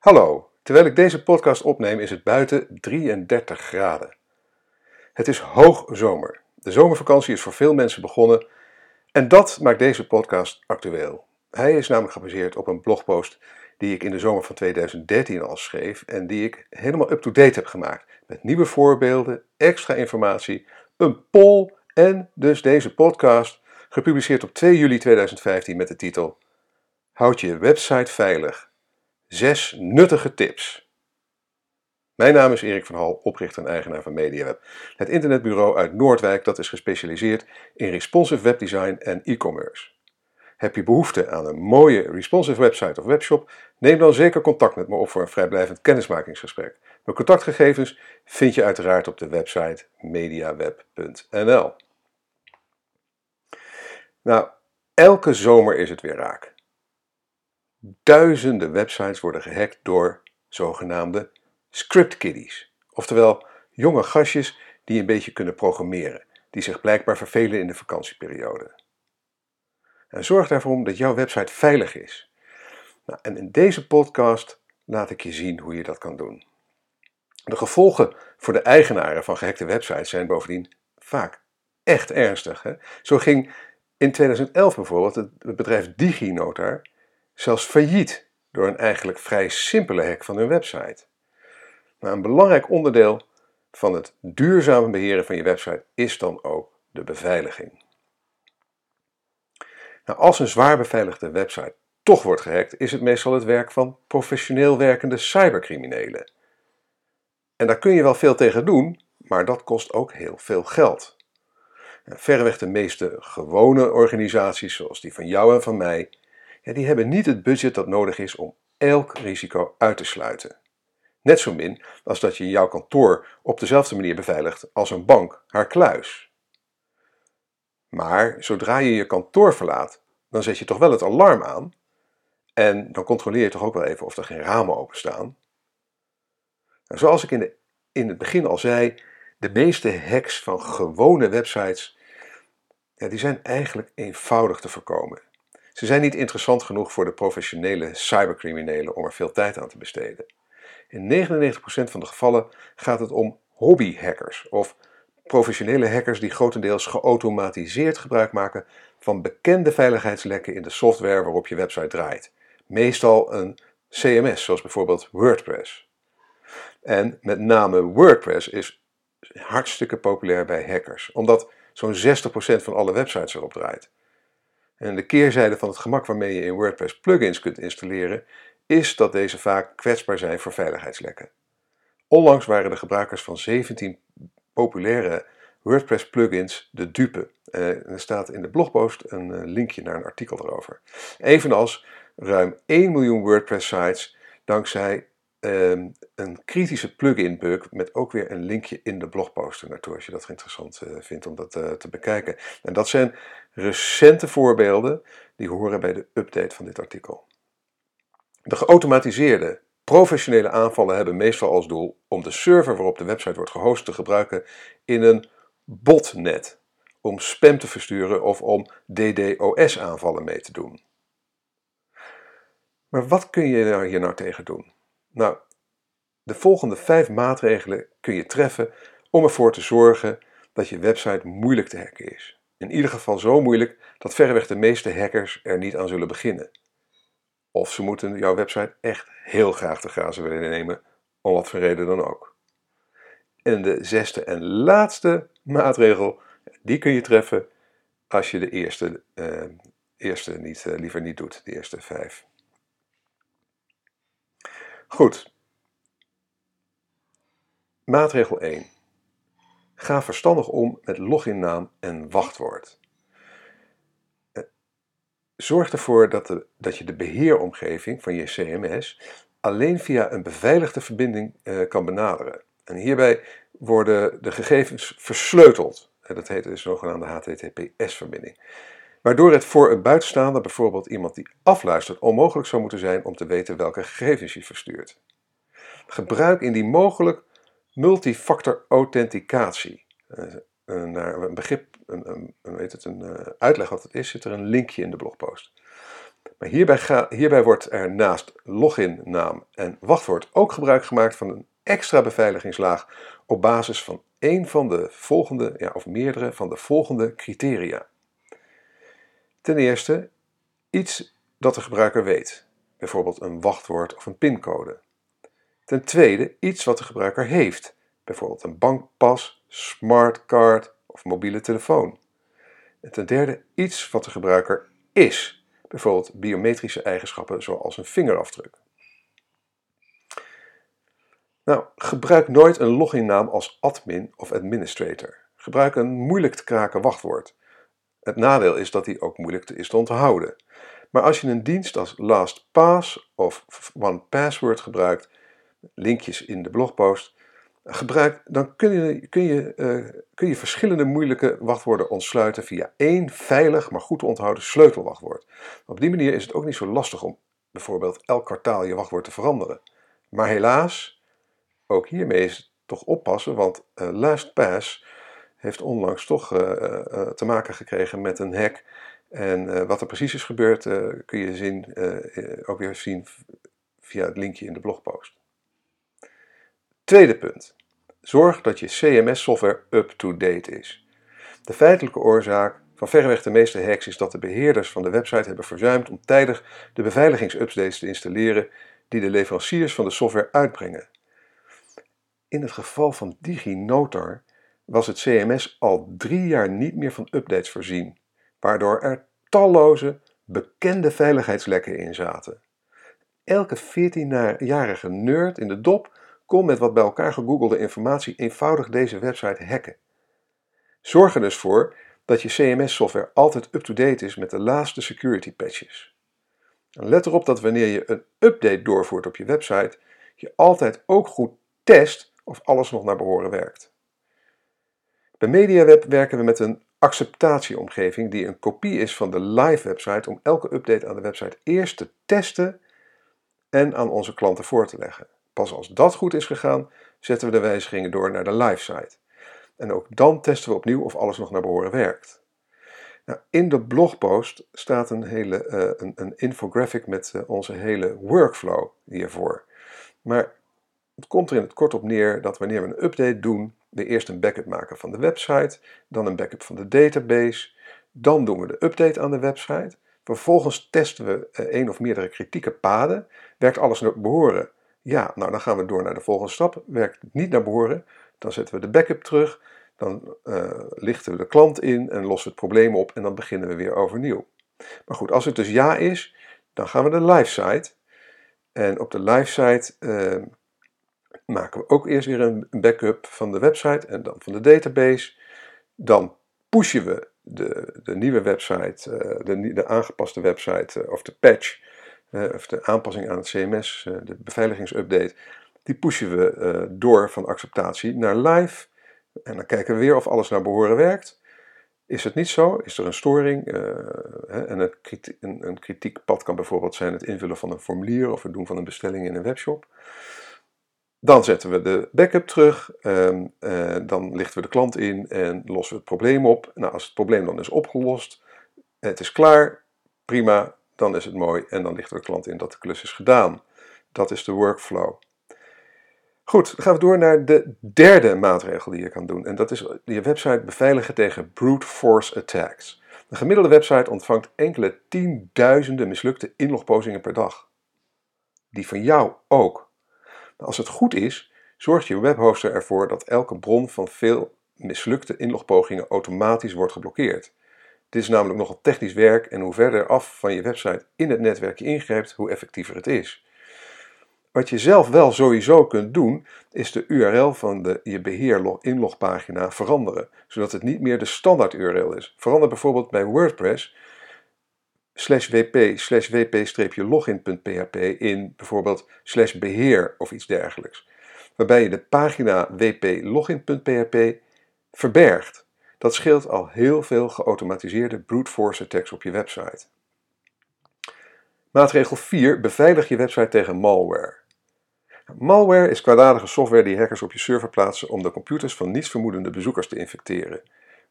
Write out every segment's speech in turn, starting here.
Hallo, terwijl ik deze podcast opneem is het buiten 33 graden. Het is hoogzomer. De zomervakantie is voor veel mensen begonnen en dat maakt deze podcast actueel. Hij is namelijk gebaseerd op een blogpost die ik in de zomer van 2013 al schreef en die ik helemaal up-to-date heb gemaakt. Met nieuwe voorbeelden, extra informatie, een poll en dus deze podcast, gepubliceerd op 2 juli 2015 met de titel Houd je website veilig. Zes nuttige tips. Mijn naam is Erik van Hal, oprichter en eigenaar van MediaWeb, het internetbureau uit Noordwijk dat is gespecialiseerd in responsive webdesign en e-commerce. Heb je behoefte aan een mooie responsive website of webshop? Neem dan zeker contact met me op voor een vrijblijvend kennismakingsgesprek. Mijn contactgegevens vind je uiteraard op de website mediaweb.nl. Nou, elke zomer is het weer raak. Duizenden websites worden gehackt door zogenaamde script kiddies. Oftewel jonge gastjes die een beetje kunnen programmeren, die zich blijkbaar vervelen in de vakantieperiode. En zorg ervoor dat jouw website veilig is. Nou, en in deze podcast laat ik je zien hoe je dat kan doen. De gevolgen voor de eigenaren van gehackte websites zijn bovendien vaak echt ernstig. Hè? Zo ging in 2011 bijvoorbeeld het bedrijf DigiNotar zelfs failliet door een eigenlijk vrij simpele hack van hun website. Maar een belangrijk onderdeel van het duurzame beheren van je website is dan ook de beveiliging. Nou, als een zwaar beveiligde website toch wordt gehackt, is het meestal het werk van professioneel werkende cybercriminelen. En daar kun je wel veel tegen doen, maar dat kost ook heel veel geld. verreweg de meeste gewone organisaties, zoals die van jou en van mij, ja, die hebben niet het budget dat nodig is om elk risico uit te sluiten. Net zo min als dat je jouw kantoor op dezelfde manier beveiligt als een bank haar kluis. Maar zodra je je kantoor verlaat, dan zet je toch wel het alarm aan en dan controleer je toch ook wel even of er geen ramen openstaan. Nou, zoals ik in, de, in het begin al zei, de meeste hacks van gewone websites ja, die zijn eigenlijk eenvoudig te voorkomen. Ze zijn niet interessant genoeg voor de professionele cybercriminelen om er veel tijd aan te besteden. In 99% van de gevallen gaat het om hobbyhackers of professionele hackers die grotendeels geautomatiseerd gebruik maken van bekende veiligheidslekken in de software waarop je website draait. Meestal een CMS, zoals bijvoorbeeld WordPress. En met name WordPress is hartstikke populair bij hackers, omdat zo'n 60% van alle websites erop draait. En de keerzijde van het gemak waarmee je in WordPress plugins kunt installeren, is dat deze vaak kwetsbaar zijn voor veiligheidslekken. Onlangs waren de gebruikers van 17 populaire WordPress plugins de dupe. Eh, er staat in de blogpost een eh, linkje naar een artikel erover. Evenals ruim 1 miljoen WordPress sites dankzij Ehm, een kritische plugin bug met ook weer een linkje in de blogpost naartoe als je dat interessant uh, vindt om dat uh, te bekijken. En dat zijn recente voorbeelden die horen bij de update van dit artikel. De geautomatiseerde professionele aanvallen hebben meestal als doel om de server waarop de website wordt gehost te gebruiken in een botnet, om spam te versturen of om DDoS aanvallen mee te doen. Maar wat kun je hier nou tegen doen? Nou, de volgende vijf maatregelen kun je treffen om ervoor te zorgen dat je website moeilijk te hacken is. In ieder geval zo moeilijk dat verreweg de meeste hackers er niet aan zullen beginnen. Of ze moeten jouw website echt heel graag te grazen willen nemen, om wat voor reden dan ook. En de zesde en laatste maatregel, die kun je treffen als je de eerste, uh, eerste niet, uh, liever niet doet, de eerste vijf. Goed. Maatregel 1. Ga verstandig om met loginnaam en wachtwoord. Eh, zorg ervoor dat, de, dat je de beheeromgeving van je CMS alleen via een beveiligde verbinding uh, kan benaderen. En hierbij worden de gegevens versleuteld. Dat heet de zogenaamde HTTPS-verbinding waardoor het voor een buitenstaander, bijvoorbeeld iemand die afluistert, onmogelijk zou moeten zijn om te weten welke gegevens je verstuurt. Gebruik in die mogelijk multifactor authenticatie. Uh, een begrip, een, een, weet het, een uh, uitleg wat het is, zit er een linkje in de blogpost. Maar hierbij, hierbij wordt er naast login, naam en wachtwoord ook gebruik gemaakt van een extra beveiligingslaag op basis van één van de volgende, ja, of meerdere van de volgende criteria. Ten eerste, iets dat de gebruiker weet, bijvoorbeeld een wachtwoord of een pincode. Ten tweede, iets wat de gebruiker heeft, bijvoorbeeld een bankpas, smartcard of mobiele telefoon. En ten derde, iets wat de gebruiker is, bijvoorbeeld biometrische eigenschappen zoals een vingerafdruk. Nou, gebruik nooit een loginnaam als admin of administrator. Gebruik een moeilijk te kraken wachtwoord. Het nadeel is dat die ook moeilijk is te onthouden. Maar als je een dienst als LastPass of OnePassword gebruikt, linkjes in de blogpost, gebruik, dan kun je, kun, je, uh, kun je verschillende moeilijke wachtwoorden ontsluiten via één veilig, maar goed te onthouden sleutelwachtwoord. Op die manier is het ook niet zo lastig om bijvoorbeeld elk kwartaal je wachtwoord te veranderen. Maar helaas, ook hiermee is het toch oppassen, want uh, LastPass heeft onlangs toch uh, te maken gekregen met een hack. En wat er precies is gebeurd kun je zien, ook weer zien via het linkje in de blogpost. Tweede punt. Zorg dat je CMS-software up-to-date is. De feitelijke oorzaak van verreweg de meeste hacks is dat de beheerders van de website hebben verzuimd om tijdig de beveiligingsupdates te installeren die de leveranciers van de software uitbrengen. In het geval van DigiNotar was het CMS al drie jaar niet meer van updates voorzien, waardoor er talloze bekende veiligheidslekken in zaten. Elke 14-jarige nerd in de dop kon met wat bij elkaar gegoogelde informatie eenvoudig deze website hacken. Zorg er dus voor dat je CMS-software altijd up-to-date is met de laatste security patches. En let erop dat wanneer je een update doorvoert op je website, je altijd ook goed test of alles nog naar behoren werkt. Bij MediaWeb werken we met een acceptatieomgeving die een kopie is van de live website om elke update aan de website eerst te testen en aan onze klanten voor te leggen. Pas als dat goed is gegaan, zetten we de wijzigingen door naar de live site. En ook dan testen we opnieuw of alles nog naar behoren werkt. Nou, in de blogpost staat een, hele, uh, een, een, infographic met uh, onze hele workflow hiervoor. Maar het komt er in het kort op neer dat wanneer we een update doen, we eerst een backup maken van de website, dan een backup van de database, dan doen we de update aan de website. Vervolgens testen we uh, één of meerdere kritieke paden. Werkt alles naar behoren? Ja, nou dan gaan we door naar de volgende stap. Werkt het niet naar behoren, dan zetten we de backup terug. Dan uh, lichten we de klant in en lossen we het probleem op en dan beginnen we weer overnieuw. Maar goed, als het dus ja is, dan gaan we naar de live site. En op de live site uh, maken we ook eerst weer een backup van de website en dan van de database. Dan pushen we de, de nieuwe website, uh, de, de aangepaste website of de patch of de aanpassing aan het CMS, eh, de beveiligingsupdate, die pushen we eh, door van acceptatie naar live. En dan kijken we weer of alles naar behoren werkt. Is het niet zo? Is er een storing? Eh, en een, een, een kritiekpad kan bijvoorbeeld zijn het invullen van een formulier of het doen van een bestelling in een webshop. Dan zetten we de backup terug, ehm, dan lichten we de klant in en lossen we het probleem op. Nou, als het probleem dan is opgelost, het is klaar, prima, dan is het mooi en dan ligt de klant in dat de klus is gedaan. Dat is de workflow. Goed, dan gaan we door naar de derde maatregel die je kan doen. En dat is je website beveiligen tegen brute force attacks. Een gemiddelde website ontvangt enkele tienduizenden mislukte inlogpogingen per dag. Die van jou ook. Als het goed is, zorgt je webhoster ervoor dat elke bron van veel mislukte inlogpogingen automatisch wordt geblokkeerd. Dit is namelijk nogal technisch werk en hoe verder af van je website in het netwerk je ingrijpt, hoe effectiever het is. Wat je zelf wel sowieso kunt doen, is de URL van de, je beheer-inlogpagina veranderen, zodat het niet meer de standaard URL is. Verander bijvoorbeeld bij WordPress slash wp slash wp-login.php in bijvoorbeeld slash beheer of iets dergelijks, waarbij je de pagina wp-login.php verbergt. Dat scheelt al heel veel geautomatiseerde brute force attacks op je website. Maatregel 4. Beveilig je website tegen malware. Malware is kwaadaardige software die hackers op je server plaatsen om de computers van nietsvermoedende bezoekers te infecteren.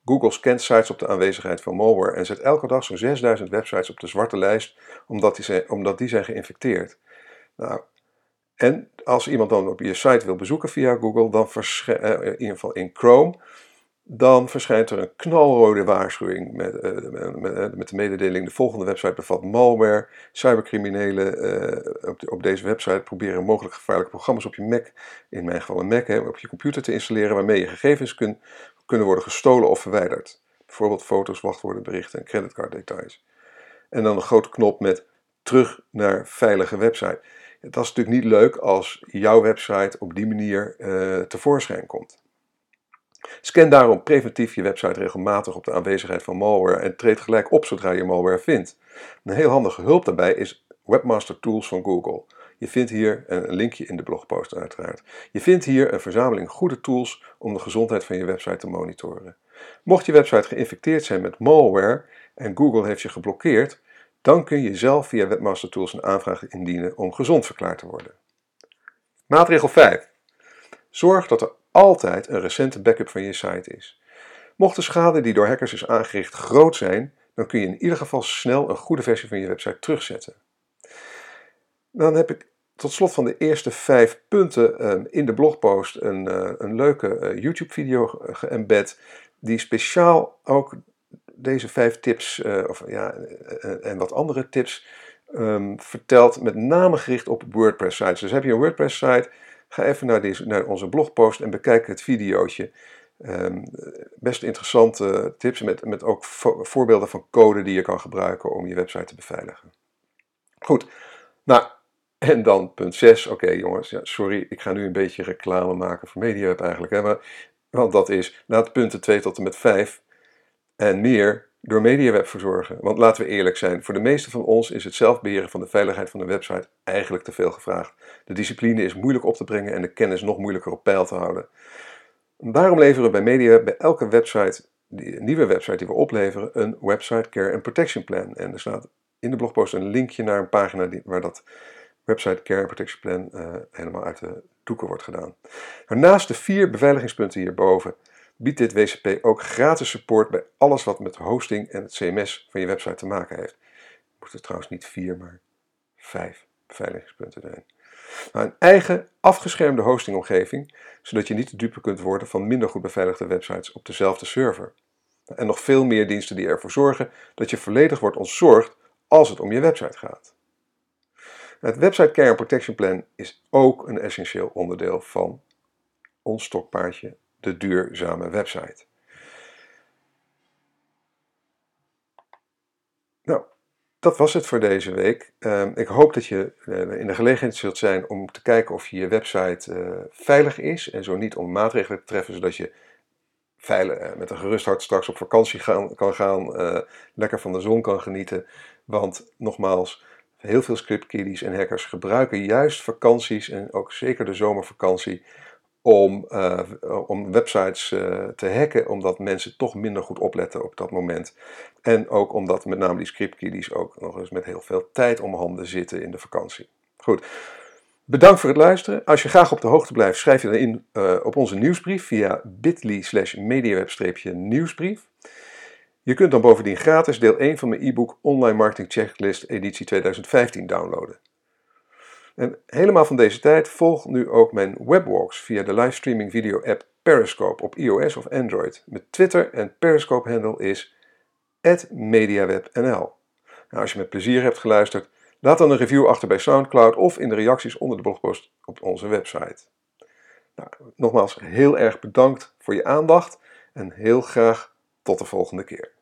Google scant sites op de aanwezigheid van malware en zet elke dag zo'n 6000 websites op de zwarte lijst omdat die zijn, omdat die zijn geïnfecteerd. Nou, en als iemand dan op je site wil bezoeken via Google, dan verschijnt, uh, in ieder geval in Chrome, dan verschijnt er een knalrode waarschuwing met, uh, met, met, de mededeling: de volgende website bevat malware. Cybercriminelen op, deze website proberen mogelijk gevaarlijke programma's op je Mac, in mijn geval een Mac, hè, op je computer te installeren, waarmee je gegevens kun, kunnen worden gestolen of verwijderd. Bijvoorbeeld foto's, wachtwoordenberichten en creditcarddetails. En dan een grote knop met terug naar veilige website. Dat is natuurlijk niet leuk als jouw website op die manier uh, tevoorschijn komt. Scan daarom preventief je website regelmatig op de aanwezigheid van malware en treed gelijk op zodra je malware vindt. Een heel handige hulp daarbij is Webmaster Tools van Google. Je vindt hier een linkje in de blogpost uiteraard. Je vindt hier een verzameling goede tools om de gezondheid van je website te monitoren. Mocht je website geïnfecteerd zijn met malware en Google heeft je geblokkeerd, dan kun je zelf via Webmaster Tools een aanvraag indienen om gezond verklaard te worden. Maatregel 5. Zorg dat er altijd een recente backup van je site is. Mocht de schade die door hackers is aangericht groot zijn, dan kun je in ieder geval snel een goede versie van je website terugzetten. Dan heb ik tot slot van de eerste vijf punten ehm, in de blogpost een, eh, een leuke eh, YouTube-video geëmbed, die speciaal ook deze vijf tips, uh, of, ja, en wat andere tips, um, vertelt, met name gericht op WordPress-sites. Dus heb je een WordPress-site Ga even naar, deze, naar onze blogpost en bekijk het videootje. Um, best interessante tips met, met ook voorbeelden van code die je kan gebruiken om je website te beveiligen. Goed, nou, en dan punt 6. Oké jongens, ja, sorry, ik ga nu een beetje reclame maken voor MediaWeb eigenlijk. Hè, maar, want dat is, laat punten 2 tot en met 5 en meer door MediaWeb verzorgen. Want laten we eerlijk zijn, voor de meeste van ons is het zelfbeheren van de veiligheid van de website eigenlijk te veel gevraagd. De discipline is moeilijk op te brengen en de kennis nog moeilijker op peil te houden. Daarom leveren we bij MediaWeb bij elke website, nieuwe website die we opleveren, een Website Care and Protection Plan. En er staat in de blogpost een linkje naar een pagina die, waar dat Website Care Protection Plan uh, helemaal uit de doeken wordt gedaan. Nou, naast de vier beveiligingspunten hierboven biedt dit WCP ook gratis support bij alles wat met hosting en het CMS van je website te maken heeft. Moet er trouwens niet vier, maar vijf beveiligingspunten zijn. Nou, een eigen afgeschermde hostingomgeving, zodat je niet de dupe kunt worden van minder goed beveiligde websites op dezelfde server. En nog veel meer diensten die ervoor zorgen dat je volledig wordt ontzorgd als het om je website gaat. Het Website Care Protection Plan is ook een essentieel onderdeel van ons stokpaardje de duurzame website. Nou, dat was het voor deze week. Ehm, ik hoop dat je uh, in de gelegenheid zult zijn om te kijken of je website uh, veilig is. En zo niet om maatregelen te treffen, zodat je veilig, uh, met een gerust hart straks op vakantie kan gaan. lekker van de zon kan genieten. Want nogmaals, heel veel scriptkiddies en hackers gebruiken juist vakanties en ook zeker de zomervakantie om, uh, om websites uh, te hacken, omdat mensen toch minder goed opletten op dat moment. En ook omdat met name die scriptkiddies ook nog eens met heel veel tijd om handen zitten in de vakantie. Goed. Bedankt voor het luisteren. Als je graag op de hoogte blijft, schrijf je dan in uh, op onze nieuwsbrief via bit.ly slash mediaweb-nieuwsbrief. Je kunt dan bovendien gratis deel 1 van mijn e-book Online Marketing Checklist editie 2015 downloaden. En helemaal van deze tijd volg nu ook mijn webwalks via de livestreaming video app Periscope op iOS of Android. Mijn Twitter en Periscope handle is @mediawebnl. Nou, als je met plezier hebt geluisterd, laat dan een review achter bij SoundCloud of in de reacties onder de blogpost op onze website. Nou, nogmaals heel erg bedankt voor je aandacht en heel graag tot de volgende keer.